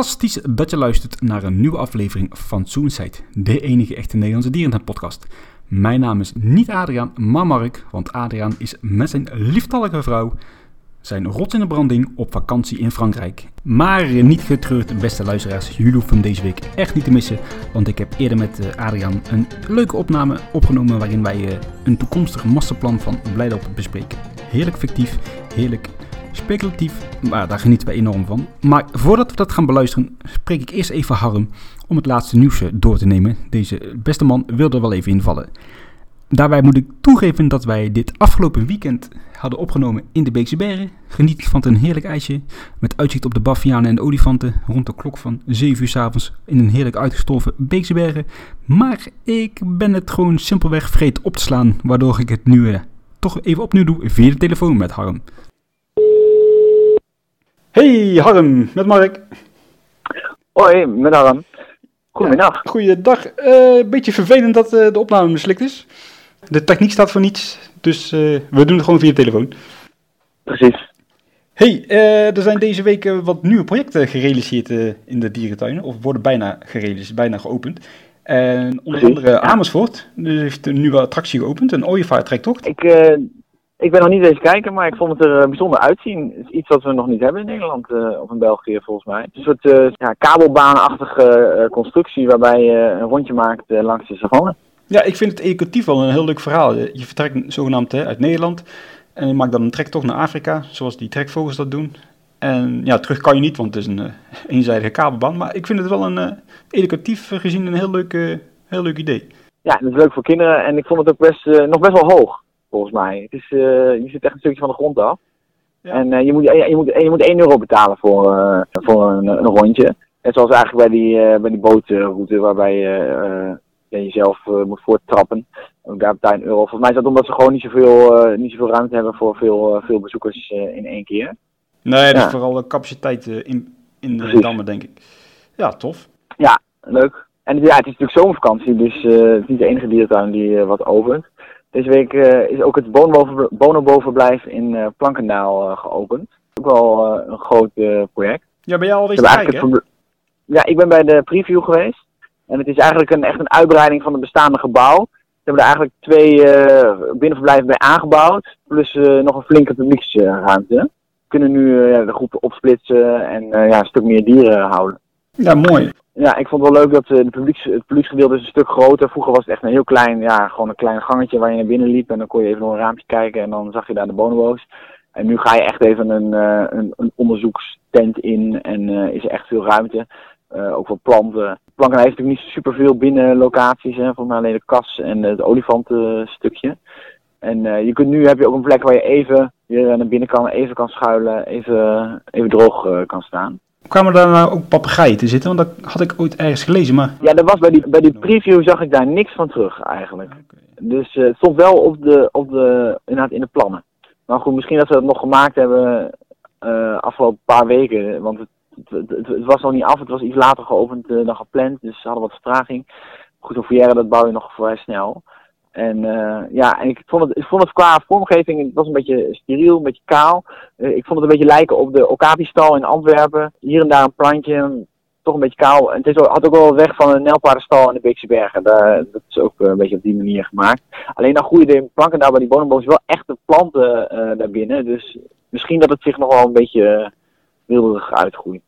fantastisch dat je luistert naar een nieuwe aflevering van Zoonside, de enige echte Nederlandse dierentuinpodcast. Mijn naam is niet Adriaan, maar Mark, want Adriaan is met zijn lieftallige vrouw zijn rot in de branding op vakantie in Frankrijk. Maar niet getreurd, beste luisteraars, jullie hoeven deze week echt niet te missen, want ik heb eerder met eh, Adriaan een leuke opname opgenomen waarin wij eh, een toekomstig masterplan van Blijdorp bespreken. Heerlijk fictief, heerlijk speculatief, maar daar genieten we enorm van. Maar voordat we dat gaan beluisteren, spreek ik eerst even Harm om het laatste nieuwsje door te nemen. Deze beste man wilde er wel even invallen. Daarbij moet ik toegeven dat wij dit afgelopen weekend hadden opgenomen in de Beekse Bergen. Geniet van een heerlijk ijsje met uitzicht op de baffianen en de olifanten rond de klok van 7 uur s avonds in een heerlijk uitgestorven Beekse Bergen. Maar ik ben het gewoon simpelweg vergeten op te slaan, waardoor ik het nu eh, toch even opnieuw doe via de telefoon met Harm. Hey Harm, met Mark. Hoi, met Harm. Goedemiddag. Ja, goeiedag. Een beetje vervelend dat uh, de opname mislukt is. De techniek staat voor niets, dus uh, we doen het gewoon via telefoon. Precies. Hey, er zijn deze week wat nieuwe projecten gerealiseerd in de dierentuinen, of worden bijna gerealiseerd, bijna geopend. En onder andere Amersfoort dus heeft een nieuwe attractie geopend, een ooievaartrektocht. Ik, ik ben nog niet eens kijken, maar ik vond het er bijzonder uitzien. Het is iets wat we nog niet hebben in Nederland of in België volgens mij. Een soort ja, kabelbaanachtige constructie waarbij je een rondje maakt langs de savannah. Ja, ik vind het educatief wel een heel leuk verhaal. Je vertrekt zogenaamd hè, uit Nederland en je maakt dan een trektocht naar Afrika, zoals die trekvogels dat doen. En ja, terug kan je niet, want het is een eenzijdige kabelbaan. Maar ik vind het wel een educatief gezien een heel leuk, heel leuk idee. Ja, het is leuk voor kinderen en ik vond het ook best, nog best wel hoog, volgens mij. Het is, je zit echt een stukje van de grond af. Ja. En je, moet, je, je, moet, je moet 1 euro betalen voor, voor een, een rondje. Net zoals eigenlijk bij die, bij die bootroute waarbij je je jezelf moet voorttrappen. En daar betaal je een euro. Volgens mij is dat omdat ze gewoon niet zoveel, niet zoveel ruimte hebben voor veel, veel bezoekers in één keer. Nee, dat is vooral de capaciteit in, in de dammen, denk ik. Ja, tof. Ja, leuk. En ja, het is natuurlijk zomervakantie, dus het is niet de enige dierentuin die wat opent. Deze week is ook het bonoboverblijf in Plankendaal geopend. Ook wel een groot project. Ja, ben jij al eens kijken? Ja, ik ben bij de preview geweest. En het is eigenlijk een, echt een uitbreiding van het bestaande gebouw. Ze hebben er eigenlijk twee uh, binnenverblijven bij aangebouwd. Plus uh, nog een flinke publieksruimte. We kunnen nu uh, de groepen opsplitsen en ja, een stuk meer dieren houden. Ja, mooi. Ja, ik vond het wel leuk dat de publieks, het publieksgedeelte is een stuk groter. Vroeger was het echt een heel klein, ja, gewoon een klein gangetje waar je naar binnen liep. En dan kon je even door een raampje kijken en dan zag je daar de bonobo's. En nu ga je echt even een, een, een onderzoekstent in en is er echt veel ruimte. Ook voor planten. Planken heeft natuurlijk niet superveel binnenlocaties. Hè, volgens mij alleen de kas en het olifantenstukje. En je kunt, nu heb je ook een plek waar je even weer naar binnen kan, even kan schuilen, even, even droog kan staan. Kwamen daar nou ook papegaaien te zitten? Want dat had ik ooit ergens gelezen, maar... Ja, dat was bij die, bij die preview zag ik daar niks van terug eigenlijk. Dus het stond wel op de, op de, inderdaad in de plannen. Maar goed, misschien dat ze dat nog gemaakt hebben afgelopen paar weken. Want het het, het, het, was nog niet af, het was iets later geopend uh, dan gepland, dus ze hadden wat vertraging. Goed, Fourière, dat bouw je nog vrij snel. En uh, ja, en ik vond, het, ik vond het qua vormgeving, het was een beetje steriel, een beetje kaal. Uh, ik vond het een beetje lijken op de Okapi-stal in Antwerpen. Hier en daar een plantje, toch een beetje kaal. En het is, had ook wel weg van een Nelpaardenstal in de Beekse Bergen. Dat is ook een beetje op die manier gemaakt. Alleen dan groeien de planken daar bij die bonenbomen wel echte planten uh, daarbinnen. Dus misschien dat het zich nog wel een beetje wilderig uitgroeit.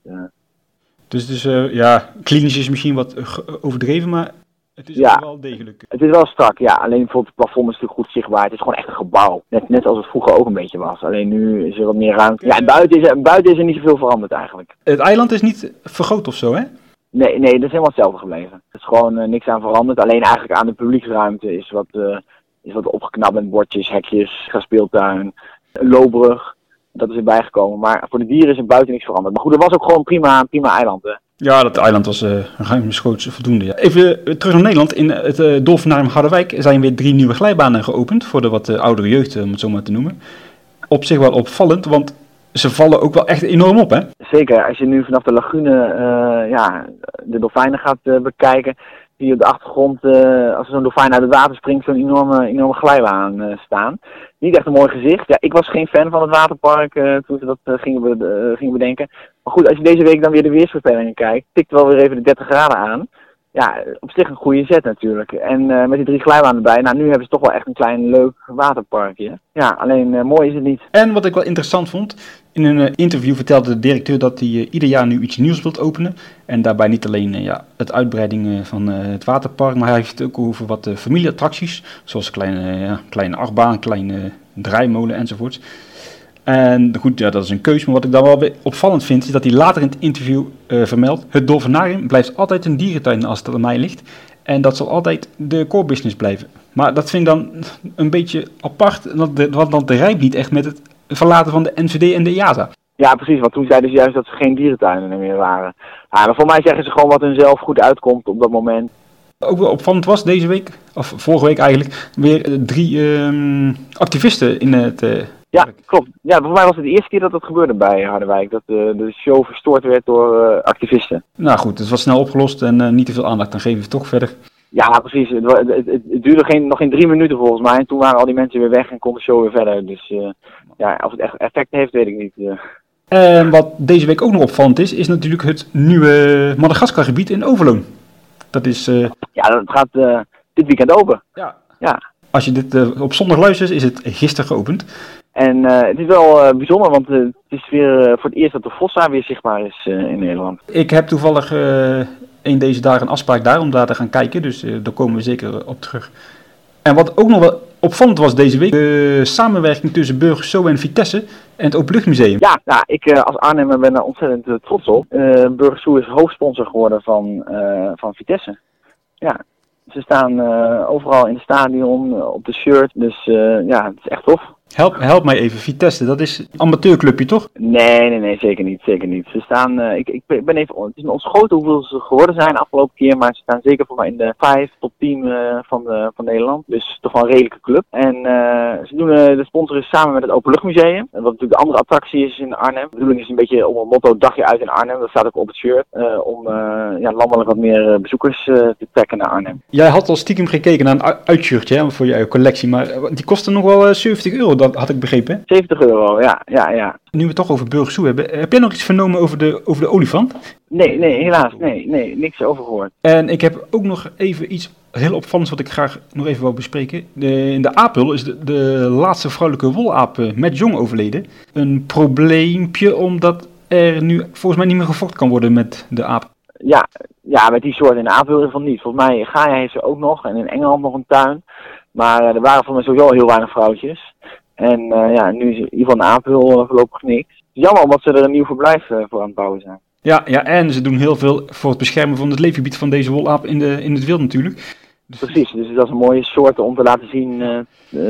Dus, dus ja, klinisch is misschien wat overdreven, maar het is ja, wel degelijk. Het is wel strak, ja. Alleen bijvoorbeeld het plafond is natuurlijk goed zichtbaar. Het is gewoon echt een gebouw. Net, net als het vroeger ook een beetje was. Alleen nu is er wat meer ruimte. Ja, en buiten is, er, buiten is er niet zoveel veranderd eigenlijk. Het eiland is niet vergroot of zo, hè? Nee, nee, dat is helemaal hetzelfde gebleven. Er is gewoon uh, niks aan veranderd. Alleen eigenlijk aan de publieksruimte is wat, uh, is wat opgeknapt met bordjes, hekjes, speeltuin, loopbrug dat is erbij gekomen. Maar voor de dieren is er buiten niks veranderd. Maar goed, dat was ook gewoon prima, prima eiland. Hè? Ja, dat eiland was uh, ruimschoots voldoende. Even uh, terug naar Nederland. In het uh, Dolfinarium Harderwijk zijn weer drie nieuwe glijbanen geopend. Voor de wat uh, oudere jeugd, om het zo maar te noemen. Op zich wel opvallend, want ze vallen ook wel echt enorm op, hè? Zeker. Als je nu vanaf de lagune ja, de dolfijnen gaat bekijken. zie je op de achtergrond, als zo'n dolfijn uit het water springt, zo'n enorme, enorme glijbaan staan. Niet echt een mooi gezicht. Ja, ik was geen fan van het waterpark toen ze dat gingen, gingen bedenken. Maar goed, als je deze week dan weer de weersvoorspellingen kijkt, tikt wel weer even de 30 graden aan ja, op zich een goede zet natuurlijk. En uh, met die drie glijbanen erbij, nou nu hebben ze toch wel echt een klein leuk waterparkje. Ja, alleen uh, mooi is het niet. En wat ik wel interessant vond, in een uh, interview vertelde de directeur dat hij ieder jaar nu iets nieuws wilt openen. En daarbij niet alleen ja, het uitbreiding van het waterpark, maar hij heeft het ook over wat familieattracties. Zoals kleine, ja, kleine achtbaan, kleine draaimolen enzovoort. En goed, ja, dat is een keuze. Maar wat ik dan wel opvallend vind, is dat hij later in het interview uh, vermeldt: Het Dolfinarium blijft altijd een dierentuin als het aan mij ligt. En dat zal altijd de core business blijven. Maar dat vind ik dan een beetje apart, want dat rijmt niet echt met het verlaten van de NVD en de IASA. Ja, precies, want toen zeiden ze juist dat ze geen dierentuinen meer waren. Ja, maar voor mij zeggen ze gewoon wat hun zelf goed uitkomt op dat moment. Ook wel opvallend was deze week, of vorige week eigenlijk, weer drie uh, activisten in het uh, ja, klopt. Ja, voor mij was het de eerste keer dat dat gebeurde bij Harderwijk. Dat uh, de show verstoord werd door uh, activisten. Nou goed, het was snel opgelost en uh, niet te veel aandacht. Dan geven we toch verder. Ja, precies. Het, het, het, duurde geen, nog geen drie minuten volgens mij. En toen waren al die mensen weer weg en kon de show weer verder. Dus ja, of het echt effect heeft, weet ik niet. En wat deze week ook nog opvallend is, is natuurlijk het nieuwe Madagaskar-gebied in Overloon. Dat is... Ja, dat gaat dit weekend open. Ja. ja. Als je dit op zondag luistert, is het gisteren geopend. En uh, het is wel uh, bijzonder, want uh, het is weer voor het eerst dat de Vossa weer zichtbaar is in Nederland. Ik heb toevallig een deze dagen een afspraak daar om daar te gaan kijken, dus daar komen we zeker op terug. En wat ook nog wel opvallend was deze week, de samenwerking tussen Burgerso en Vitesse en het Openluchtmuseum. Ja, nou, ik als Arnhemmer ben daar ontzettend trots op. Burgerso is hoofdsponsor geworden van, van Vitesse. Ja, ze staan overal in het stadion, op de shirt, dus ja, het is echt tof. Help, help mij even, Vitesse, dat is een amateurclubje toch? Nee, nee, nee, zeker niet, zeker niet. Ze staan, uh, ik, ik ben even, het is me ontschoten hoeveel ze geworden zijn afgelopen keer, maar ze staan zeker voor mij in de 5 top 10 uh, van, de, van Nederland. Dus toch wel een redelijke club. En uh, ze doen de sponsoren samen met het Openluchtmuseum, wat natuurlijk de andere attractie is in Arnhem. De bedoeling is een beetje om een motto dagje uit in Arnhem, dat staat ook op het shirt, om ja, landelijk wat meer bezoekers te trekken naar Arnhem. Jij had al stiekem gekeken naar een uitshirtje voor je collectie, maar die kostte nog wel 70 euro dat had ik begrepen. 70 euro, ja, ja, ja. Nu we het toch over Burgersoe hebben, heb jij nog iets vernomen over de, over de olifant? Nee, nee, helaas, nee, nee, niks over gehoord. En ik heb ook nog even iets heel opvallends wat ik graag nog even wil bespreken. De, in de Apel is de, de laatste vrouwelijke wolaap met jong overleden. Een probleempje omdat er nu volgens mij niet meer gevochten kan worden met de aap. Ja, ja, met die soort in de Apel in ieder geval niet. Volgens mij Gaia heeft ze ook nog en in Engeland nog een tuin. Maar eh, er waren voor mij sowieso heel weinig vrouwtjes. En uh, ja, nu is in ieder geval een aanvul uh, voorlopig niks. Jammer omdat ze er een nieuw verblijf uh, voor aan het bouwen zijn. Ja, ja, en ze doen heel veel voor het beschermen van het leefgebied van deze wolaap in, de, in het wild natuurlijk. Dus... Precies, dus dat is een mooie soort om te laten zien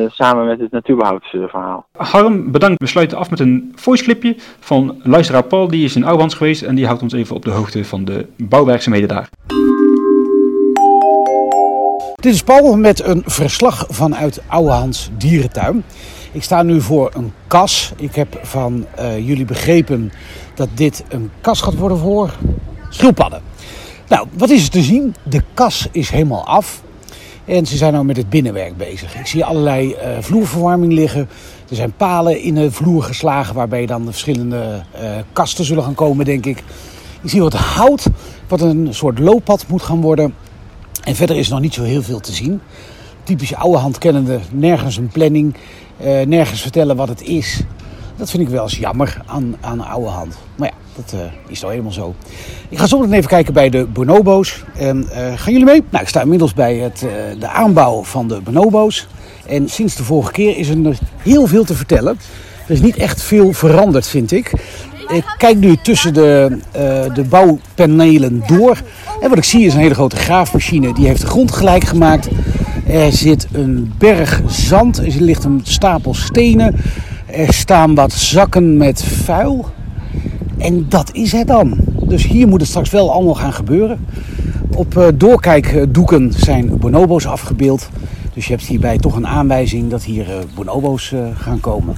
samen met het natuurbehoudsverhaal. Harm, bedankt. We sluiten af met een voice clipje van luisteraar Paul. Die is in Ouwans geweest en die houdt ons even op de hoogte van de bouwwerkzaamheden daar. Dit is Paul met een verslag vanuit Ouwehans Dierentuin. Ik sta nu voor een kas. Ik heb van uh, jullie begrepen dat dit een kas gaat worden voor schildpadden. Nou, wat is er te zien? De kas is helemaal af. En ze zijn nou met het binnenwerk bezig. Ik zie allerlei uh, vloerverwarming liggen. Er zijn palen in de vloer geslagen waarbij dan de verschillende uh, kasten zullen gaan komen, denk ik. Ik zie wat hout, wat een soort looppad moet gaan worden. En verder is nog niet zo heel veel te zien. Typische oude hand kennende, nergens een planning, uh, nergens vertellen wat het is. Dat vind ik wel eens jammer aan, aan de oude hand. Maar ja, dat uh, is nou helemaal zo. Ik ga zo even kijken bij de bonobo's. En, uh, gaan jullie mee? Nou, ik sta inmiddels bij het, de aanbouw van de bonobo's. En sinds de vorige keer is er heel veel te vertellen. Er is niet echt veel veranderd, vind ik. Ik kijk nu tussen de, de bouwpanelen door. En wat ik zie is een hele grote graafmachine. Die heeft de grond gelijk gemaakt. Er zit een berg zand. Er ligt een stapel stenen. Er staan wat zakken met vuil. En dat is het dan. Dus hier moet het straks wel allemaal gaan gebeuren. Op uh, doorkijkdoeken zijn bonobo's afgebeeld. Dus je hebt hierbij toch een aanwijzing dat hier uh, bonobo's uh, gaan komen.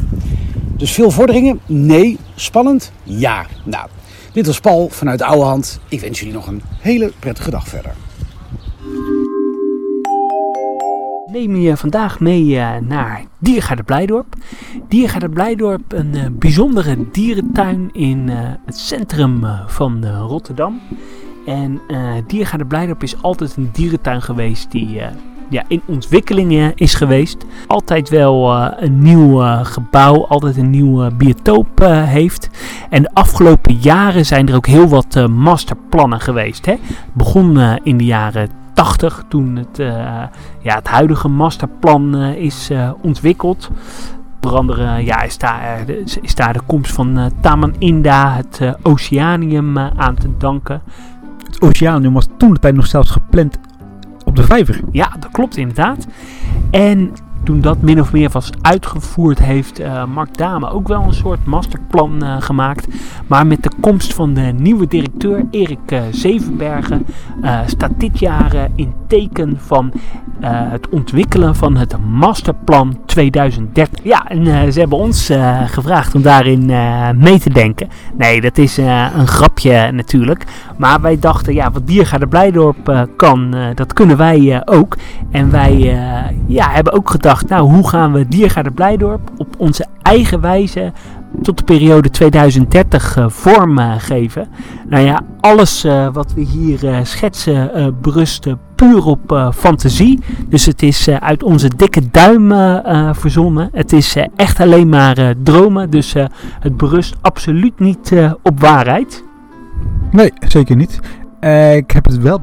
Dus veel vorderingen? Nee. Spannend? Ja. Nou, dit was Paul vanuit Ouwehand. Ik wens jullie nog een hele prettige dag verder. Neem je vandaag mee uh, naar Diergaarde Blijdorp. Diergaarde Blijdorp, een uh, bijzondere dierentuin in uh, het centrum van Rotterdam. En Diergaarde Blijdorp is altijd een dierentuin geweest die ja, in ontwikkeling is geweest. Altijd wel een nieuw gebouw, altijd een nieuw biotoop heeft. En de afgelopen jaren zijn er ook heel wat masterplannen geweest. Hè? Het begon in de jaren 80 toen het, uh, ja, het huidige masterplan uh, is uh, ontwikkeld. Onder andere ja, is, daar, is daar de komst van Taman Inda, het Oceanium, aan te danken. Het Oceanium was toen de tijd nog zelfs gepland op de vijver. Ja, dat klopt inderdaad. En toen dat min of meer was uitgevoerd, heeft uh, Mark Dame ook wel een soort masterplan uh, gemaakt. Maar met de komst van de nieuwe directeur Erik uh, Zevenbergen staat dit jaar in teken van het ontwikkelen van het masterplan 2030. Ja, en ze hebben ons gevraagd om daarin mee te denken. Nee, dat is een grapje natuurlijk. Maar wij dachten, ja, wat Diergaarde Blijdorp kan, dat kunnen wij ook. En wij ja, hebben ook gedacht nou hoe gaan we Diergaarde Blijdorp op onze eigen wijze tot de periode 2030 uh, vorm geven. Nou ja, alles wat we hier schetsen berust puur op fantasie. Dus het is uit onze dikke duim verzonnen. Het is echt alleen maar dromen. Dus het berust absoluut niet op waarheid. Nee, zeker niet. ik heb het wel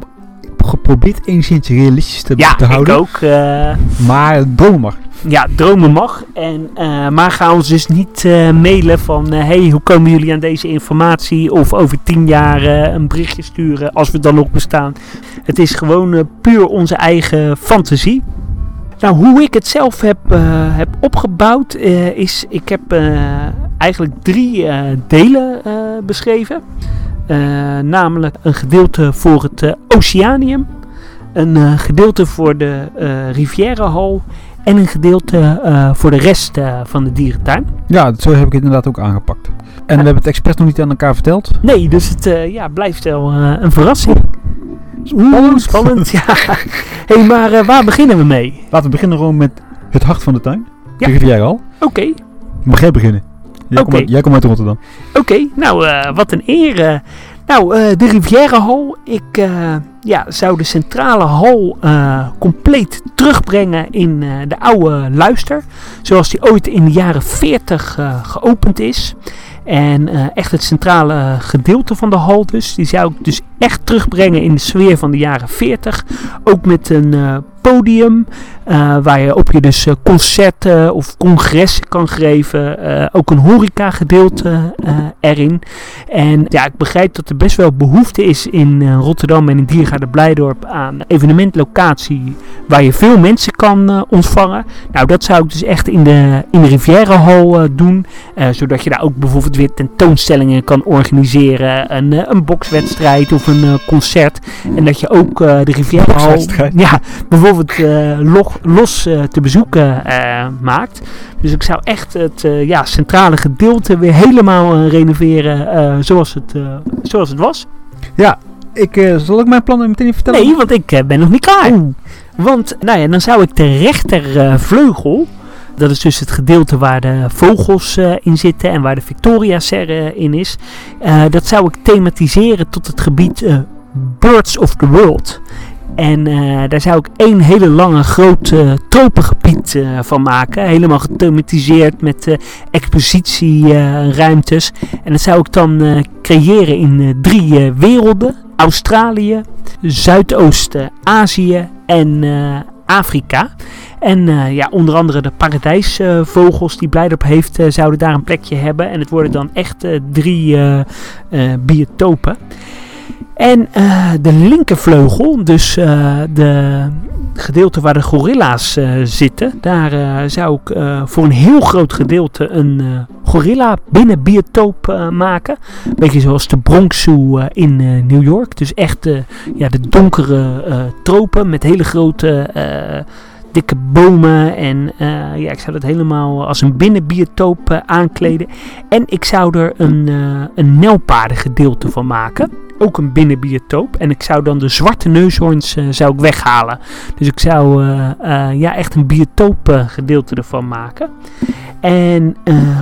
geprobeerd enigszins realistisch te, ja, te houden. Ja, ik ook. Maar dromen mag. Ja, dromen mag. En, uh, maar ga ons dus niet uh, mailen van... Uh, hey, hoe komen jullie aan deze informatie? Of over tien jaar een berichtje sturen als we dan nog bestaan. Het is gewoon puur onze eigen fantasie. Nou, hoe ik het zelf heb, heb opgebouwd is... Ik heb eigenlijk drie delen beschreven. Namelijk een gedeelte voor het Oceanium. Een gedeelte voor de Rivierenhal en een gedeelte uh, voor de rest uh, van de dierentuin. Ja, zo heb ik het inderdaad ook aangepakt. En we hebben het expres nog niet aan elkaar verteld. Nee, dus het uh, ja, blijft wel een verrassing. Oeh, spannend. ja. hey, maar waar beginnen we mee? Laten we beginnen gewoon met het hart van de tuin. Ja. Begin jij al? Oké. Okay. Mag jij beginnen? Jij, okay. komt, uit Rotterdam. Oké, okay, nou wat een eer. Nou, uh, de Rivierenhal. Ik uh, ja, zou de centrale hal uh, compleet terugbrengen in de oude luister. Zoals die ooit in de jaren 40 geopend is. En echt het centrale gedeelte van de hal dus. Die zou ik dus echt terugbrengen in de sfeer van de jaren 40. Ook met een podium. Uh, waar je op je dus uh, concerten of congressen kan geven. Uh, ook een horeca gedeelte erin. En ja, ik begrijp dat er best wel behoefte is in Rotterdam en in Diergaarde Blijdorp aan evenementlocatie waar je veel mensen kan ontvangen. Nou, dat zou ik dus echt in de, in de Rivierenhal doen. zodat je daar ook bijvoorbeeld weer tentoonstellingen kan organiseren. Een, een bokswedstrijd of een concert. En dat je ook de Rivierenhal... Ja, bijvoorbeeld log, los uh, te bezoeken uh, maakt. Dus ik zou echt het ja, centrale gedeelte weer helemaal renoveren zoals, het, zoals het was. Ja, ik, zal ik mijn plannen meteen vertellen? Nee, want ik ben nog niet klaar. Oeh. Want nou ja, dan zou ik de rechtervleugel... Dat is dus het gedeelte waar de vogels uh, in zitten en waar de Victoria-serre in is. Uh, dat zou ik thematiseren tot het gebied uh, Birds of the World. En uh, daar zou ik één hele lange grote tropengebied uh, van maken. Helemaal gethematiseerd met uh, expositieruimtes. en dat zou ik dan creëren in drie werelden. Australië, Zuidoost-Azië en Afrika. En ja, onder andere de paradijsvogels die Blijdorp heeft, zouden daar een plekje hebben. En het worden dan echt drie biotopen. En uh, de linkervleugel, dus uh, de gedeelte waar de gorilla's uh, zitten, daar zou ik voor een heel groot gedeelte een gorilla binnenbiotoop maken. Een beetje zoals de Bronx Zoo in New York. Dus echt ja, de donkere tropen met hele grote dikke bomen. En ja, ik zou dat helemaal als een binnenbiotoop aankleden. En ik zou er een, uh, een van maken. Ook een binnenbiotoop. En ik zou dan de zwarte neushoorns eh, zou ik weghalen. Dus ik zou eh, eh, ja, echt een biotoopgedeelte ervan maken. En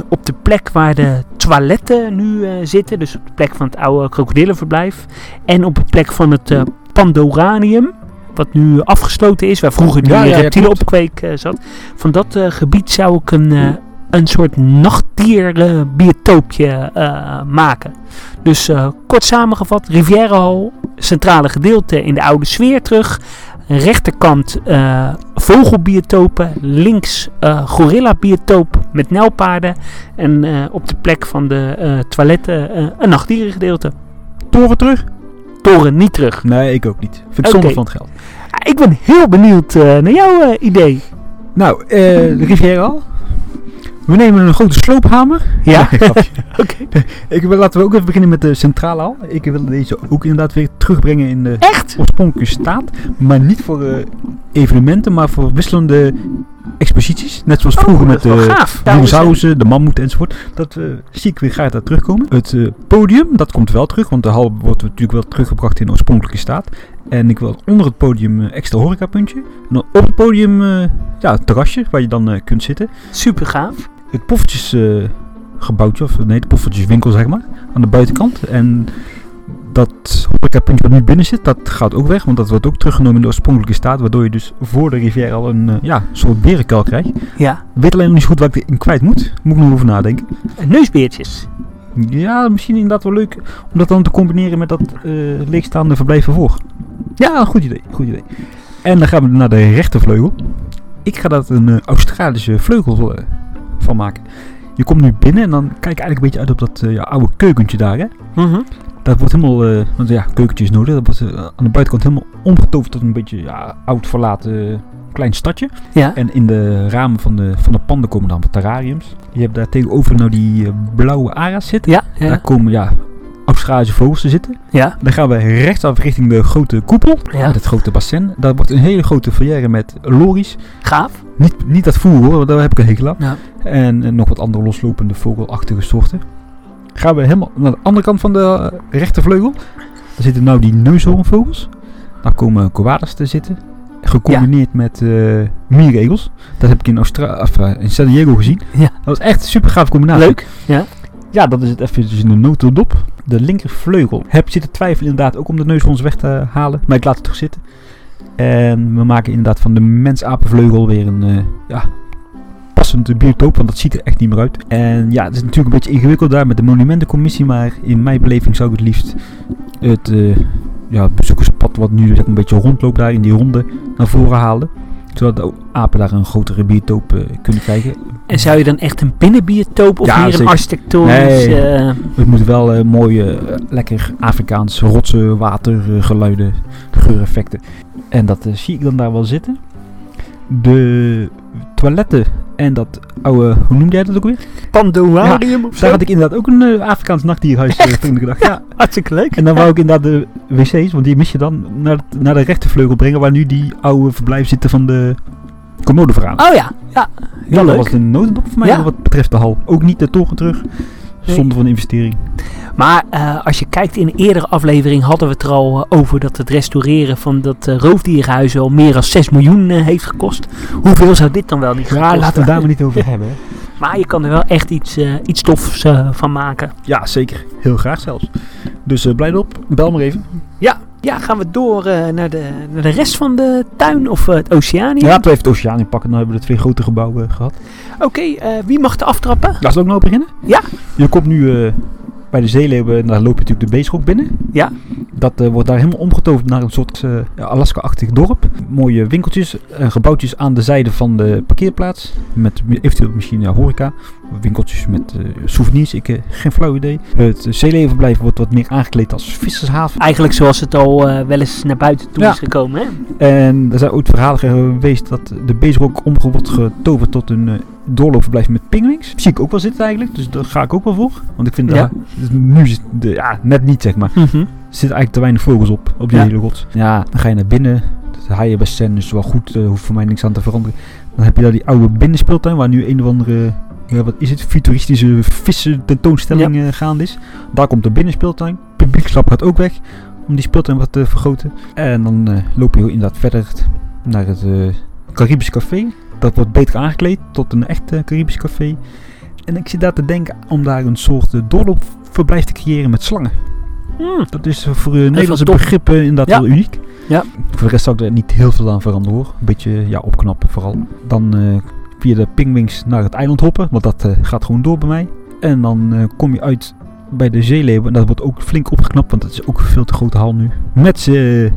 op de plek waar de toiletten nu zitten, dus op de plek van het oude krokodillenverblijf. En op de plek van het Pandoranium, wat nu afgesloten is, waar vroeger die Ja, ja, ja, reptielenopkweek eh, zat. Van dat gebied zou ik een, een soort nachtdierbiotoopje eh maken. Dus eh, kort samengevat, Rivierenhal, centrale gedeelte in de oude sfeer terug. Rechterkant eh, vogelbiotopen, links gorilla-biotoop met nijlpaarden. En op de plek van de toiletten een nachtdierengedeelte. Toren terug? Toren niet terug. Nee, ik ook niet. Vind ik zonde van het geld. Ik ben heel benieuwd naar jouw idee. Nou, eh de Riviera al. We nemen een grote sloophamer. Ja? Oké. ik wil, laten we ook even beginnen met de centrale hal. Ik wil deze ook inderdaad weer terugbrengen in de Echt? oorspronkelijke staat. Maar niet voor eh, evenementen, maar voor wisselende exposities. Net zoals vroeger Oh, met is wel de dinosaurussen, de mammoet enzovoort. Dat eh, zie ik weer graag daar terugkomen. Het eh, podium, dat komt wel terug. Want de hal wordt natuurlijk wel teruggebracht in de oorspronkelijke staat. En ik wil onder het podium een extra horecapuntje. En dan op het podium ja, een terrasje waar je dan kunt zitten. Super gaaf. Het poffertjesgebouwtje, gebouwtje of nee, de poffertjeswinkel zeg maar, aan de buitenkant. En dat horecapuntje wat nu binnen zit, dat gaat ook weg. Want dat wordt ook teruggenomen in de oorspronkelijke staat. Waardoor je dus voor de rivière al een eh, ja, soort berenkuil krijgt. Ja. Weet alleen nog niet zo goed waar ik in kwijt moet. Moet ik nog over nadenken. Neusbeertjes. Ja, misschien inderdaad wel leuk om dat dan te combineren met dat eh, leegstaande verblijf ervoor. Ja, goed idee, goed idee. En dan gaan we naar de rechtervleugel. Ik ga dat een eh, Australische vleugel van maken. Je komt nu binnen en dan kijk ik eigenlijk een beetje uit op dat eh, ja, oude keukentje daar. Hè? Mhm. Dat wordt helemaal, eh, want ja, keukentje is nodig. Dat wordt eh, aan de buitenkant helemaal omgetoverd tot een beetje ja, oud verlaten klein stadje. Ja. En in de ramen van de, van de panden komen dan wat terrariums. Je hebt daar tegenover nou die blauwe ara's zitten. Ja. Daar Ja. komen ja, Australische vogels te zitten. Ja. Dan gaan we rechtsaf richting de grote koepel. Ja. Het grote bassin. Daar wordt een hele grote foyer met lories. Gaaf. Niet, niet dat voer hoor, daar heb ik een hekel aan. Ja. En, nog wat andere loslopende vogelachtige soorten. Gaan we helemaal naar de andere kant van de eh, rechtervleugel. Daar zitten nou die neushoornvogels. Daar komen koalas te zitten. Gecombineerd met eh mieregels. Dat heb ik in, Austra of, eh, in San Diego gezien. Ja. Dat was echt een super gaaf combinatie. Leuk. Ja. Ja, dat is het even dus in de notendop. De linkervleugel. Heb zitten twijfelen inderdaad ook om de neushoorns weg te halen. Maar ik laat het toch zitten. En we maken inderdaad van de mensapenvleugel weer een eh, ja, passend biotoop. Want dat ziet er echt niet meer uit. En ja, het is natuurlijk een beetje ingewikkeld daar met de monumentencommissie. Maar in mijn beleving zou ik het liefst het eh, ja, bezoekerspad wat nu een beetje rondloopt daar in die ronde naar voren halen. Zodat de apen daar een grotere biotoop eh, kunnen krijgen. En zou je dan echt een binnenbiotoop of Ja, meer een zeker. architectonisch... Nee. eh, Het moet wel eh, mooie, lekker Afrikaans rotsen, water, geluiden, geureffecten. En dat zie ik dan daar wel zitten. De toiletten en dat oude, hoe noemde jij dat ook weer? Pandorarium of Daar zo? had ik inderdaad ook een eh, Afrikaans nachtdierhuis eh, toen ik dacht. Ja. Hartstikke leuk. En dan wou ik inderdaad de wc's, want die mis je dan, naar, het- naar de rechtervleugel brengen waar nu die oude verblijf zitten van de Komodo-verhalen. Oh ja. Ja. Heel dat leuk. was een notendop voor mij Ja. wat betreft de hal. Ook niet de toren terug, Nee. zonder van investering. Maar eh, als je kijkt in een eerdere aflevering hadden we het er al eh, over dat het restaureren van dat eh, roofdierenhuis al meer dan 6 miljoen eh, heeft gekost. Hoeveel zou dit dan wel niet Ja, gekost laten we het daar maar niet over hebben. hè. Maar je kan er wel echt iets, iets tofs van maken. Ja, zeker. Heel graag zelfs. Dus eh blij op. Bel maar even. Ja, ja gaan we door eh, naar, de, naar de rest van de tuin of eh, het oceanium? Ja, laten we even het oceaan inpakken. Dan hebben we de twee grote gebouwen gehad. Oké, eh, wie mag de aftrappen? Laten we ook nou beginnen? Ja. Je komt nu eh, bij de zeeleeuwen en daar loop je natuurlijk de beestschok binnen. Ja. Dat eh, wordt daar helemaal omgetoverd naar een soort eh, Alaska-achtig dorp. Mooie winkeltjes en gebouwtjes aan de zijde van de parkeerplaats. Met eventueel misschien horeca. Winkeltjes met eh, souvenirs. Ik heb geen flauw idee. Het uh, zeeleeuwenverblijf wordt wat meer aangekleed als vissershaven. Eigenlijk zoals het al eh, wel eens naar buiten toe Ja. is gekomen. Hè? En er zijn ooit verhalen geweest dat de beestschok om wordt getoverd tot een uh, doorloopverblijf met pingwings. Zie ik ook wel zitten eigenlijk, dus daar ga ik ook wel voor. Want ik vind Ja. dat nu is het de, ja, net niet zeg maar. Mhm. Er zitten eigenlijk te weinig vogels op, op die Ja. hele rots. Ja, dan ga je naar binnen. Het haaienbassin is wel goed, uh, hoeft voor mij niks aan te veranderen. Dan heb je daar die oude binnenspeeltuin waar nu een of andere ja, wat is het, futuristische vissen tentoonstelling eh, gaande is. Daar komt de binnenspeeltuin. Publiekslap gaat ook weg om die speeltuin wat te vergroten. En dan eh, loop je inderdaad verder naar het eh, Caribisch Café. Dat wordt beter aangekleed tot een echt Caribisch Café. En ik zit daar te denken om daar een soort uh, doorloopverblijf te creëren met slangen. Hmm. Dat is voor uh, Nederlandse begrippen inderdaad Ja. wel uniek. Ja. Voor de rest zou ik er niet heel veel aan veranderen hoor. Een beetje ja, opknappen vooral. Dan via de pingwings naar het eiland hoppen, want dat eh, gaat gewoon door bij mij. En dan eh, kom je uit bij de zeeleeuwen. En dat wordt ook flink opgeknapt, want dat is ook een veel te grote hal nu. Met z'n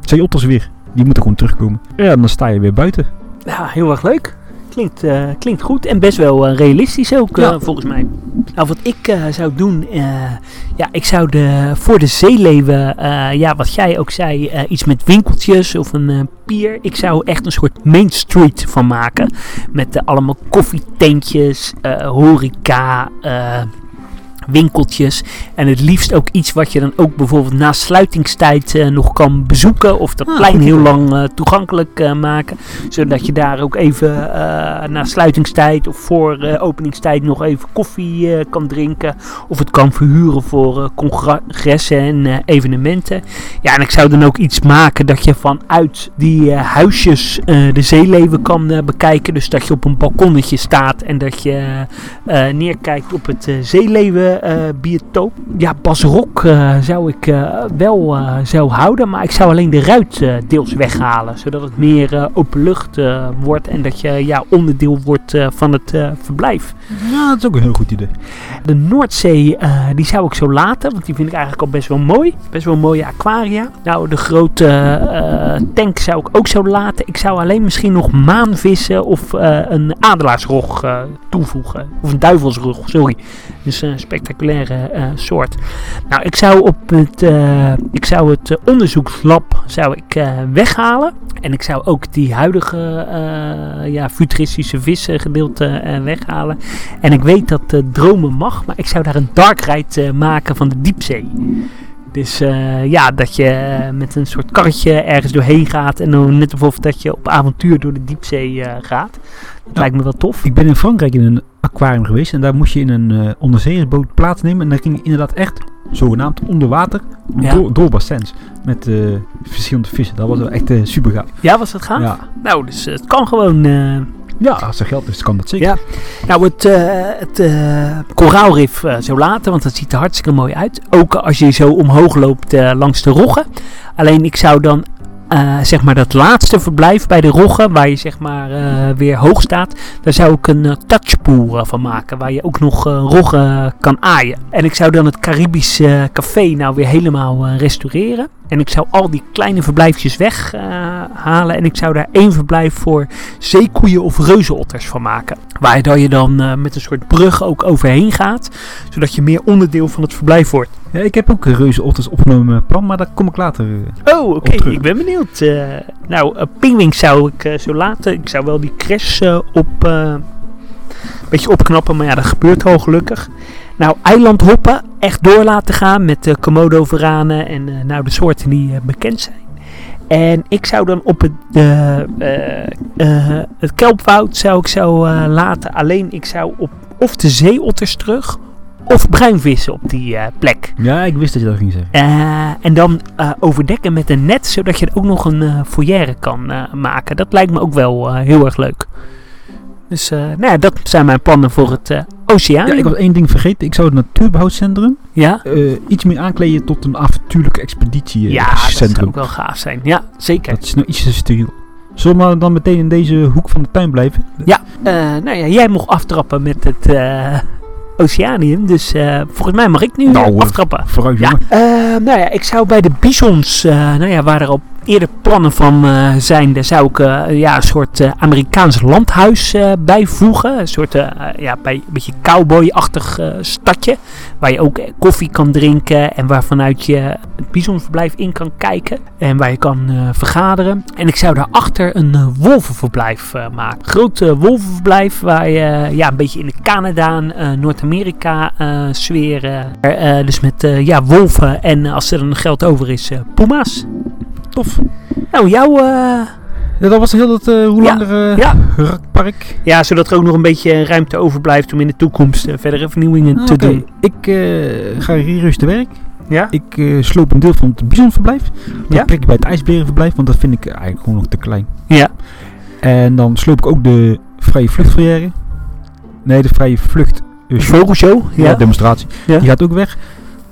zeeotters weer. Die moeten gewoon terugkomen. Ja, en dan sta je weer buiten. Ja, heel erg leuk. Klinkt, eh, klinkt goed en best wel eh, realistisch ook, Ja. eh, volgens mij. Nou, wat ik zou doen, ja, ik zou de, voor de zeeleeuwen, ja, wat jij ook zei, iets met winkeltjes of een pier. Ik zou echt een soort Main Street van maken. Met allemaal koffietentjes, horeca, winkeltjes. En het liefst ook iets wat je dan ook bijvoorbeeld na sluitingstijd eh, nog kan bezoeken. Of dat Ah, plein heel lang eh, toegankelijk eh, maken. Zodat je daar ook even na sluitingstijd of voor openingstijd nog even koffie kan drinken. Of het kan verhuren voor congressen en evenementen. Ja, en ik zou dan ook iets maken dat je vanuit die huisjes de zeeleven kan bekijken. Dus dat je op een balkonnetje staat en dat je neerkijkt op het zeeleven biotoop. Ja, Bas Rok eh, zou ik eh, wel eh, zou houden, maar ik zou alleen de ruit eh, deels weghalen. Zodat het meer eh, open lucht eh, wordt en dat je ja, onderdeel wordt eh, van het eh, verblijf. Ja, dat is ook een heel goed idee. De Noordzee, eh, die zou ik zo laten, want die vind ik eigenlijk al best wel mooi. Best wel een mooie aquaria. Nou, de grote eh, tank zou ik ook zo laten. Ik zou alleen misschien nog maanvissen of eh, een adelaarsrog eh, toevoegen. Of een duivelsrog, sorry. Dus een spectaculaire eh, soort. Nou, ik zou, op het, eh, ik zou het eh, onderzoekslab zou ik, weghalen. En ik zou ook die huidige ja, futuristische vissengedeelte eh, weghalen. En ik weet dat dromen mag, maar ik zou daar een dark ride maken van de diepzee. Dus eh, ja, dat je eh, met een soort karretje ergens doorheen gaat. En dan net alsof dat je op avontuur door de diepzee eh, gaat. Dat lijkt me wel tof. Ik ben in Frankrijk in een aquarium geweest en daar moest je in een onderzeeërsboot plaatsnemen. En dan ging je inderdaad echt, zogenaamd, onder water Ja. door, door bassins. Met verschillende vissen. Dat was wel echt super gaaf. Ja, was dat gaaf? Ja. Nou, dus het kan gewoon. Ja, als er geld is, kan dat zeker. Ja. Nou, het, eh, het eh, koraalrif eh, zo laten, want dat ziet er hartstikke mooi uit. Ook als je zo omhoog loopt langs de roggen. Alleen ik zou dan zeg maar dat laatste verblijf bij de roggen, waar je zeg maar weer hoog staat, daar zou ik een eh, touchpool van maken, waar je ook nog roggen kan aaien. En ik zou dan het Caribisch café nou weer helemaal restaureren. En ik zou al die kleine verblijfjes weghalen halen en ik zou daar één verblijf voor zeekoeien of reuzenotters van maken. Waar dan je dan eh, met een soort brug ook overheen gaat, zodat je meer onderdeel van het verblijf wordt. Ja, ik heb ook een reuze otters opgenomen plan, maar daar kom ik later. eh. Oh, oké. Ik ben benieuwd. Eh, nou, pingwings zou ik eh, zo laten. Ik zou wel die crash eh, op... eh, een beetje opknappen, maar ja, dat gebeurt al gelukkig. Nou, eilandhoppen echt door laten gaan met de komodo-varanen en eh, nou de soorten die eh, bekend zijn. En ik zou dan op het, eh, het kelpwoud zou ik zo laten. Alleen ik zou op of de zeeotters terug of bruinvissen op die plek. Ja, ik wist dat je dat ging zeggen. En dan overdekken met een net, zodat je er ook nog een foyer kan maken. Dat lijkt me ook wel heel erg leuk. Dus nou ja, dat zijn mijn plannen voor het oceaan. Ja, ik was één ding vergeten. Ik zou het natuurbehoudcentrum ja? eh, iets meer aankleden tot een avontuurlijke expeditie eh, Ja, dat zou ook wel gaaf zijn. Ja, zeker. Dat is nou iets te steriel. Zullen we maar dan meteen in deze hoek van de tuin blijven? Ja, eh, nou ja, jij mocht aftrappen met het eh, Oceanium. Dus volgens mij mag ik nu Nou, aftrappen. Vooruit, Ja, nou ja, ik zou bij de bisons, nou ja, waar er al eerder plannen van eh, zijn, daar zou ik eh, ja, een soort eh, Amerikaans landhuis bijvoegen. Een soort, ja, bij, een beetje cowboy-achtig stadje, waar je ook koffie kan drinken en waarvanuit je het bisonverblijf in kan kijken. En waar je kan vergaderen. En ik zou daarachter een wolvenverblijf maken. Groot eh, wolvenverblijf waar je ja, een beetje in de Canada, Noord-Amerika sfeer. dus met ja, wolven en als er dan geld over is, puma's. Tof. Nou, jouw, eh, Ja, dat was heel dat uh, hoe Ja, langere ja. park. Ja, zodat er ook nog een beetje ruimte overblijft om in de toekomst eh, verdere vernieuwingen Ah, te doen. Ik eh, ga hier rustig te werk. Ja? Ik eh, sloop een deel van het bisonverblijf. Dat Ja? ik bij het ijsberenverblijf, want dat vind ik eigenlijk gewoon nog te klein. Ja. En dan sloop ik ook de vrije vluchtverrière. Nee, de vrije vlucht eh, vogelshow? ja. Demonstratie. Die gaat ook weg.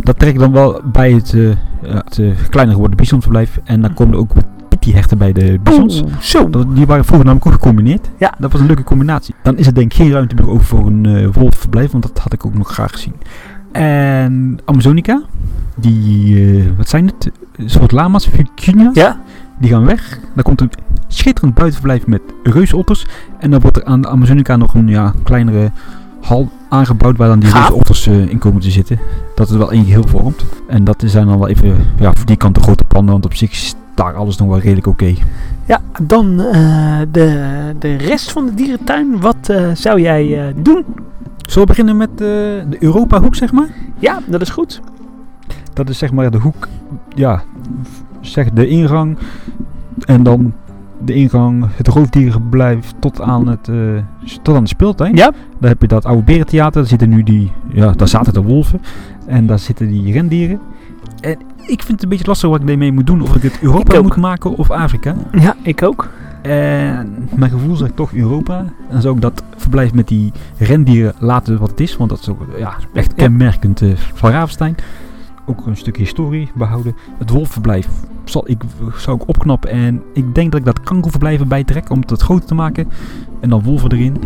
Dat trek ik dan wel bij het, eh, het eh, kleiner geworden bisonverblijf. En dan komen er ook wat hechten bij de bisons. Zo. Dat, die waren vroeger namelijk ook gecombineerd. Ja. Dat was een leuke combinatie. Dan is er denk ik geen ruimte meer over voor een eh wolfverblijf, want dat had ik ook nog graag gezien. En Amazonica, die, wat zijn het? Een soort lama's, vicunia's, Ja? die gaan weg. Dan komt een schitterend buitenverblijf met reusotters. En dan wordt er aan de Amazonica nog een ja, kleinere hal aangebouwd waar dan die Gaaf. reusotters eh, in komen te zitten. Dat het wel één geheel vormt. En dat zijn dan wel even, ja, voor die kant de grote plannen, want op zich is daar alles nog wel redelijk oké. Ja, dan eh, de, de rest van de dierentuin. Wat eh, zou jij doen? Zullen we beginnen met de Europa-hoek, zeg maar? Ja, dat is goed. Dat is zeg maar de hoek, ja, zeg de ingang. En dan de ingang, het roofdierenverblijf tot aan, het, eh, tot aan de speeltuin. Ja? Daar heb je dat oude berentheater. Daar zitten nu die, ja, daar zaten de wolven. En daar zitten die rendieren. En ik vind het een beetje lastig wat ik daarmee moet doen. Of ik het Europa moet maken of Afrika. Ja, ik ook. En mijn gevoel zegt toch Europa. En dan zou ik dat verblijf met die rendieren laten wat het is. Want dat is ook ja, echt kenmerkend eh, van Ravenstein. Ook een stuk historie behouden. Het wolfverblijf zal ik, zou ik opknappen. En ik denk dat ik dat kangoeverblijf erbij trek om het groter te maken. En dan wolven erin.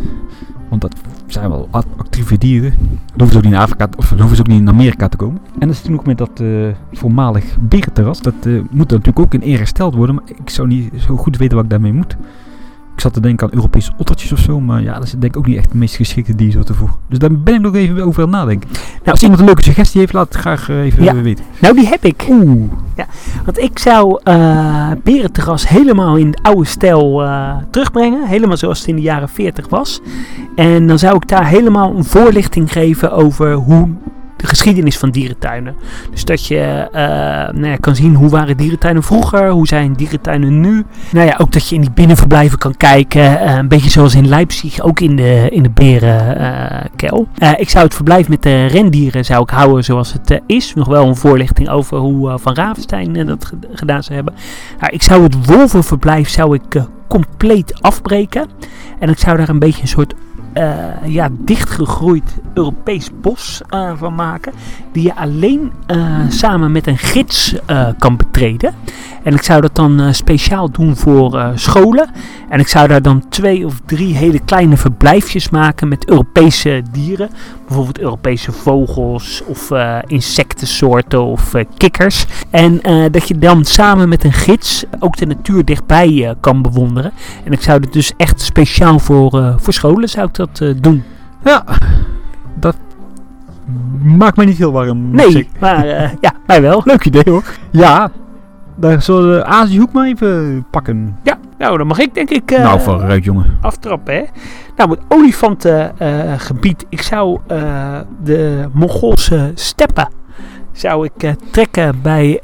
Want dat zijn wel actieve dieren. Dan hoeven ze ook niet in Afrika, of dan ze ook niet in Amerika te komen. En dan zit er nog met dat eh, voormalig berenterras. Dat eh, moet natuurlijk ook in ere gesteld worden. Maar ik zou niet zo goed weten wat ik daarmee moet. Ik zat te denken aan Europese ottertjes of zo. Maar ja, dat is denk ik ook niet echt de meest geschikte diersoorten voor. Dus daar ben ik nog even over aan het nadenken. Nou, als iemand een leuke suggestie heeft, laat het graag eh, even Ja. weten. Nou, die heb ik. Oeh. Want ik zou eh Berenterras helemaal in de oude stijl eh, terugbrengen. Helemaal zoals het in de jaren 40 was. En dan zou ik daar helemaal een voorlichting geven over hoe de geschiedenis van dierentuinen. Dus dat je eh, nou ja, kan zien hoe waren dierentuinen vroeger, hoe zijn dierentuinen nu. Nou ja, ook dat je in die binnenverblijven kan kijken. eh, een beetje zoals in Leipzig, ook in de, in de berenkel. Eh, ik zou het verblijf met de rendieren zou ik houden zoals het is. Nog wel een voorlichting over hoe Van Ravenstein dat ged- gedaan zou hebben. Ik zou het wolvenverblijf zou ik, compleet afbreken. En ik zou daar een beetje een soort eh, ja, dichtgegroeid Europees bos eh, van maken. Die je alleen eh, samen met een gids kan betreden. En ik zou dat dan speciaal doen voor scholen. En ik zou daar dan twee of drie hele kleine verblijfjes maken met Europese dieren. Bijvoorbeeld Europese vogels of insectensoorten of kikkers. En dat je dan samen met een gids ook de natuur dichtbij kan bewonderen. En ik zou het dus echt speciaal voor, voor scholen zou ik dat eh, doen. Ja, dat maakt mij niet heel warm. Nee, maar eh, ja, mij wel. Leuk idee hoor. Ja, daar zullen we de Aziëhoek maar even pakken. Ja, nou dan mag ik denk ik eh, nou, vooruit jongen. aftrappen hè. Nou, het olifantengebied. ik zou de Mongoolse steppen zou ik trekken bij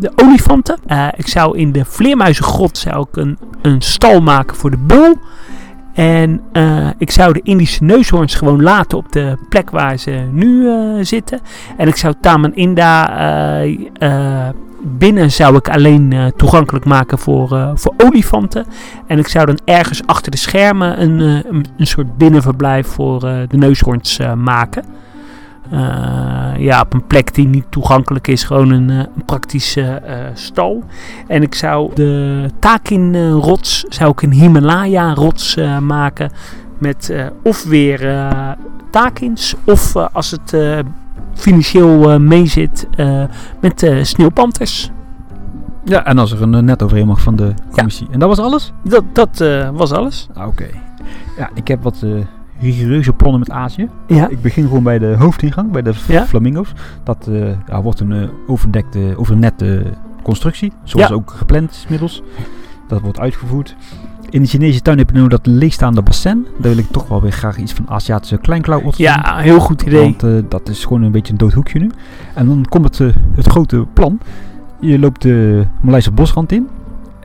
de olifanten. Eh, ik zou in de vleermuizengrot zou ik een, een stal maken voor de bul. En eh, ik zou de Indische neushoorns gewoon laten op de plek waar ze nu eh, zitten. En ik zou Taman Inda eh, binnen zou ik alleen toegankelijk maken voor, voor olifanten. En ik zou dan ergens achter de schermen een, een, een soort binnenverblijf voor de neushoorns maken. Eh, ja, op een plek die niet toegankelijk is, gewoon een, eh, een praktische eh, stal. En ik zou de Takin-rots, zou ik een Himalaya-rots maken. Met of weer Takins, of als het financieel meezit, met sneeuwpanters. Ja, en als er een net overheen mag van de commissie. En dat was alles? Dat, dat was alles. Ah, Oké. Ja, ik heb wat rigoureuze plannen met Azië. Ja. Ik begin gewoon bij de hoofdingang, bij de Ja. flamingo's. Dat eh, ja, wordt een eh, overdekte, overnette constructie. Zoals ook gepland is middels. Dat wordt uitgevoerd. In de Chinese tuin heb je nu dat leegstaande bassin. Daar wil ik toch wel weer graag iets van Aziatische kleinklauwotters doen. Ja, heel goed idee. Want eh, dat is gewoon een beetje een dood hoekje nu. En dan komt het, het grote plan. Je loopt de Maleise bosrand in.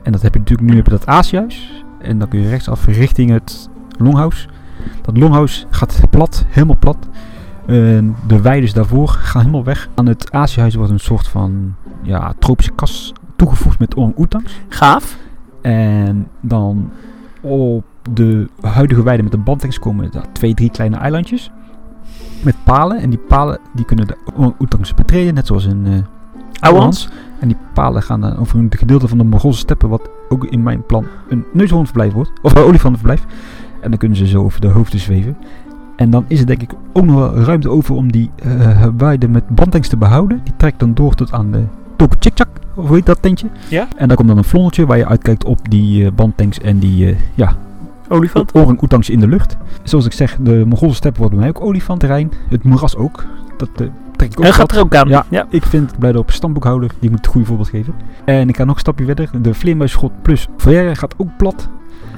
En dat heb je natuurlijk nu heb je dat Aziëhuis. En dan kun je rechtsaf richting het Longhouse. Dat Longhouse gaat plat, helemaal plat. En de weides daarvoor gaan helemaal weg. Aan het Aziëhuis wordt een soort van ja, tropische kas toegevoegd met orang-oetangs. Gaaf. En dan op de huidige weide met de bandtanks komen daar twee, drie kleine eilandjes. Met palen. En die palen die kunnen de orang-oetangs betreden, net zoals in uh. En die palen gaan dan over een gedeelte van de Mongoolse steppen, wat ook in mijn plan een neushoornverblijf wordt. Of een olifantenverblijf. En dan kunnen ze zo over de hoofden zweven. En dan is er denk ik ook nog wel ruimte over om die uh, weide met bandtanks te behouden. Die trekt dan door tot aan de Toku Chikchak, of hoe heet dat tentje? Ja. En daar komt dan een vlondertje waar je uitkijkt op die uh, bandtanks en die, uh, ja... Olifant? Orang-oetangs in de lucht. Zoals ik zeg, de Mongoolse steppen wordt bij mij ook olifantterrein. Het moeras ook. Dat trek ik ook En gaat er ook aan. Ja, ja. ik vind blij op stamboekhouder. Die moet het goede voorbeeld geven. En ik ga nog een stapje verder. De vleermuisschot plus verre gaat ook plat.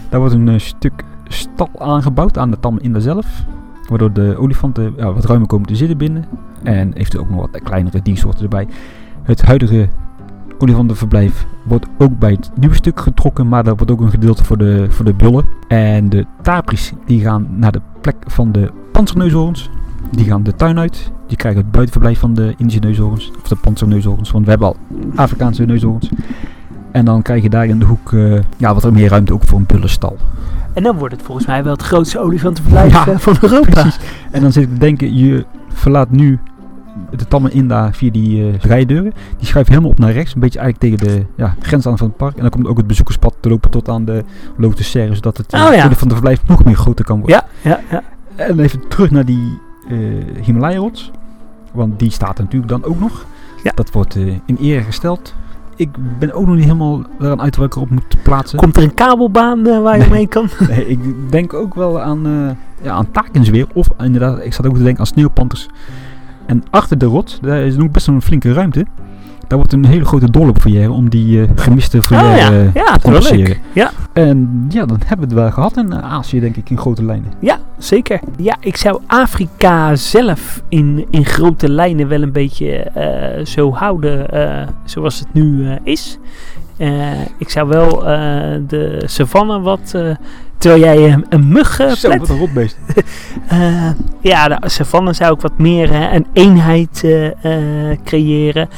Daar wordt een stuk stal aangebouwd aan de tam in zelf. Waardoor de olifanten ja, wat ruimer komen te zitten binnen. En eventueel ook nog wat kleinere diersoorten erbij. Het huidige olifantenverblijf wordt ook bij het nieuwe stuk getrokken. Maar daar wordt ook een gedeelte voor de, voor de bullen. En de tapris die gaan naar de plek van de panzerneushoorns. Die gaan de tuin uit. Die krijgen het buitenverblijf van de Indische neushoorns. Of de panzerneushoorns. Want we hebben al Afrikaanse neushoorns. En dan krijg je daar in de hoek uh, ja, wat er meer ruimte ook voor een bullenstal. En dan wordt het volgens mij wel het grootste olifantenverblijf ja, van Europa. Precies. En dan zit ik te denken, je verlaat nu de tammen in daar via die uh, rijdeuren. Die schuiven helemaal op naar rechts. Een beetje eigenlijk tegen de ja, grens aan van het park. En dan komt ook het bezoekerspad te lopen tot aan de Lotus Serre. Zodat het uh, oh, ja. van de verblijf nog meer groter kan worden. Ja, ja, ja. En even terug naar die uh, Himalaya-rots. Want die staat natuurlijk dan ook nog. Ja. Dat wordt in ere gesteld ik ben ook nog niet helemaal eraan uit welke op moet plaatsen. Komt er een kabelbaan uh, waar je nee. mee kan? nee, ik denk ook wel aan, uh, ja, aan takens weer. Of inderdaad, ik zat ook te denken aan sneeuwpanters. En achter de rot, daar is nog best wel een flinke ruimte. Daar wordt een hele grote doorloopfoyer om die uh, gemiste foyer oh, ja, te compenseren. Ja. En ja, dan hebben we het wel gehad in Azië, denk ik, in grote lijnen. Ja, zeker. Ja, ik zou Afrika zelf in, in grote lijnen wel een beetje uh, zo houden uh, zoals het nu is. ik zou wel de savanne wat Terwijl jij een, een mug uh, Zo, wat een rotbeest. uh, ja, de savanne zou ik wat meer uh, een eenheid creëren.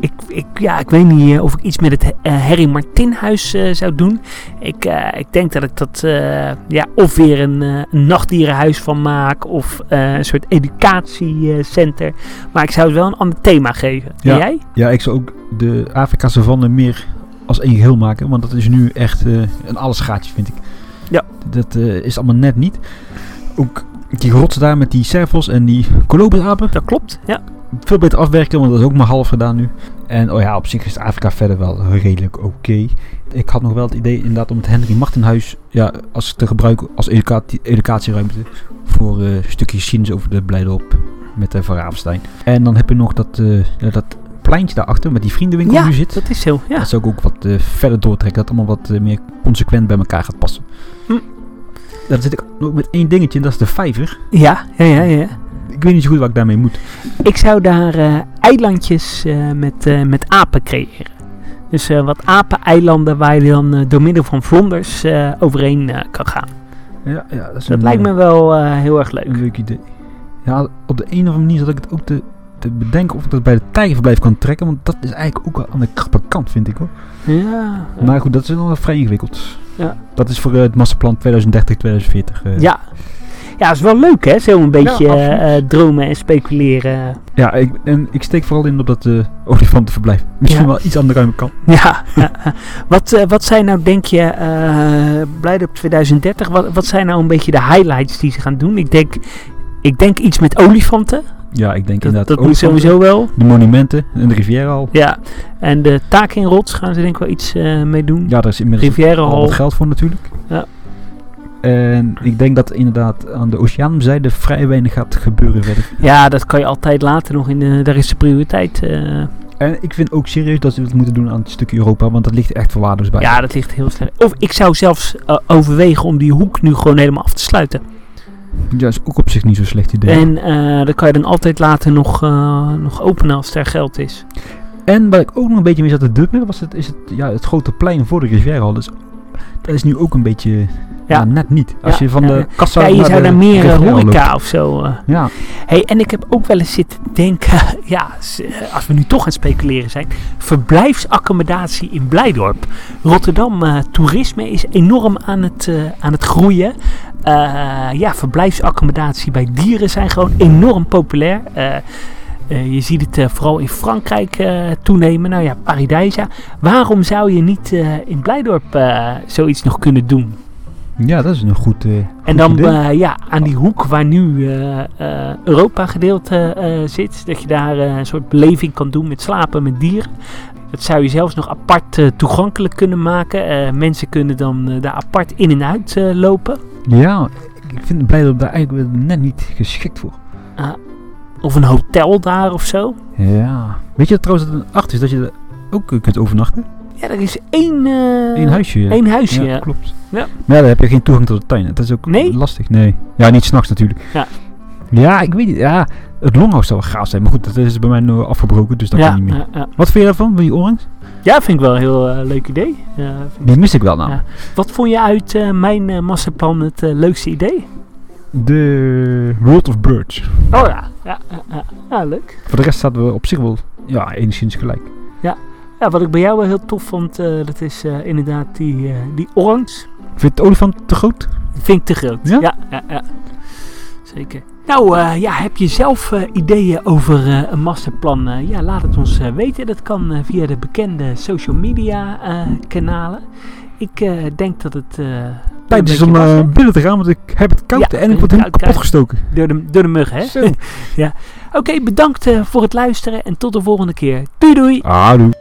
ik, ik, ja, ik weet niet of ik iets met het Harry Martinhuis zou doen. Ik, ik denk dat ik dat ja, of weer een, nachtdierenhuis van maak of een soort educatiecenter. Maar ik zou het wel een ander thema geven. Ja, en jij? Ja, ik zou ook de Afrika savanne meer als één geheel maken. Want dat is nu echt een allesgaatje, vind ik. Ja. Dat uh, is allemaal net niet. Ook die rots daar met die servos en die kolobusapen. Dat klopt, ja. Veel beter afwerken, want dat is ook maar half gedaan nu. En oh ja, op zich is Afrika verder wel redelijk oké. Okay. Ik had nog wel het idee inderdaad om het Henry Martinhuis ja, als te gebruiken als educatie, educatieruimte. Voor uh, stukjes geschiedenis over de Blijdorp met de uh, Van Ravenstein. En dan heb je nog dat, uh, ja, dat pleintje daarachter met die vriendenwinkel ja, nu zit. dat is zo. Ja. Dat zou ik ook wat verder doortrekken. Dat allemaal wat meer consequent bij elkaar gaat passen. Hm. Daar zit ik met één dingetje en dat is de vijver. Ja, ja, ja, ja. Ik weet niet zo goed wat ik daarmee moet. Ik zou daar uh, eilandjes met, met apen creëren. Dus wat apen-eilanden waar je dan door middel van vlonders overheen kan gaan. Ja, ja, dat, is dat een, lijkt me wel heel erg leuk. Een leuk idee. Ja, op de een of andere manier zat ik het ook te te bedenken of ik dat bij de tijgerverblijf kan trekken. Want dat is eigenlijk ook wel aan de krappe kant, vind ik hoor. Ja. Maar goed, dat is nog wel vrij ingewikkeld. Ja. Dat is voor uh, het masterplan 2030-2040. Uh. Ja. Ja, is wel leuk hè, zo een beetje ja, uh, dromen en speculeren. Ja, ik, en ik steek vooral in op dat olifantenverblijf. Misschien ja. wel iets aan de ruime kant. Ja, wat, wat zijn nou, denk je, uh, op 2030, wat, wat zijn nou een beetje de highlights die ze gaan doen? Ik denk, ik denk iets met olifanten. Ja, ik denk dat, inderdaad dat moet sowieso wel. De monumenten en de Rivierenhal. Ja, en de Takinrots gaan ze denk ik wel iets uh, mee doen. Ja, daar is inmiddels al geld voor natuurlijk. Ja. En ik denk dat inderdaad aan de oceaanzijde vrij weinig gaat gebeuren verder. Ja, dat kan je altijd later nog in de, daar is de prioriteit. Uh, en ik vind ook serieus dat ze het moeten doen aan het stukje Europa, want dat ligt echt verwaarloosd bij. Ja, dat ligt heel slecht. Of ik zou zelfs uh, overwegen om die hoek nu gewoon helemaal af te sluiten. Ja, is ook op zich niet zo'n slecht idee. En uh, dan kan je dan altijd later nog, uh, nog openen als er geld is. En wat ik ook nog een beetje mee zat te dubbelen, was het, is het, ja, het grote plein voor de Rivierhal. Dus dat is nu ook een beetje, ja, net niet. Als Ja, je van de kassa Ja, je naar zou de daar meer eh, horeca loopt. of zo. eh. Ja, Hey, en ik heb ook wel eens zitten denken, ja, eh, als we nu toch aan het speculeren zijn, verblijfsaccommodatie in Blijdorp. Rotterdam eh, toerisme is enorm aan het, eh, aan het groeien. Eh, ja, verblijfsaccommodatie bij dieren zijn gewoon enorm populair. Eh, eh, je ziet het vooral in Frankrijk toenemen. Nou ja, Paradijsa. Waarom zou je niet in Blijdorp zoiets nog kunnen doen? ja, dat is een goed, eh, En dan ja, aan die hoek waar nu Europa gedeelte zit, dat je daar een soort beleving kan doen met slapen met dieren. Dat zou je zelfs nog apart toegankelijk kunnen maken. Mensen kunnen dan daar apart in en uit lopen. Ja, ik vind Blijdorp daar eigenlijk net niet geschikt voor. Of een hotel daar of zo. Ja. Weet je trouwens dat het achter is dat je er ook eh, kunt overnachten? Ja, er is één, eh, Eén huisje. ja. één huisje. Ja, ja. klopt. Ja. Maar ja, dan heb je geen toegang tot de tuin. Dat is ook Nee? lastig. Nee. Ja, niet s'nachts natuurlijk. Ja. Ja, ik weet niet. Ja, het longhouse zou wel gaaf zijn. Maar goed, dat is bij mij nu afgebroken, dus dat ja, kan niet meer. Wat vind je daarvan, van die orangs? Ja, vind ik wel een heel eh, leuk idee. Ja, Die mis ik wel nou. Ja. Wat vond je uit eh, mijn eh masterplan het leukste idee? De World of Birds. Oh ja, ja, ja, ja. ja leuk. Voor de rest zaten we op zich wel ja, enigszins gelijk. Ja, wat ik bij jou wel heel tof vond, dat is inderdaad die, die orange. Vind je het olifant te groot? Vind ik te groot. Ja? Ja, ja, ja. Zeker. Nou eh, ja, heb je zelf eh, ideeën over eh, een masterplan? Ja, laat het ons weten. Dat kan via de bekende social media kanalen. Ik denk dat het... Tijd is om binnen te gaan, want ik heb het koud Ja, en ik word helemaal kapot gestoken. door, de, door de mug, hè? Zo. Oké, bedankt voor het luisteren en tot de volgende keer. Doei doei! Ah, doe.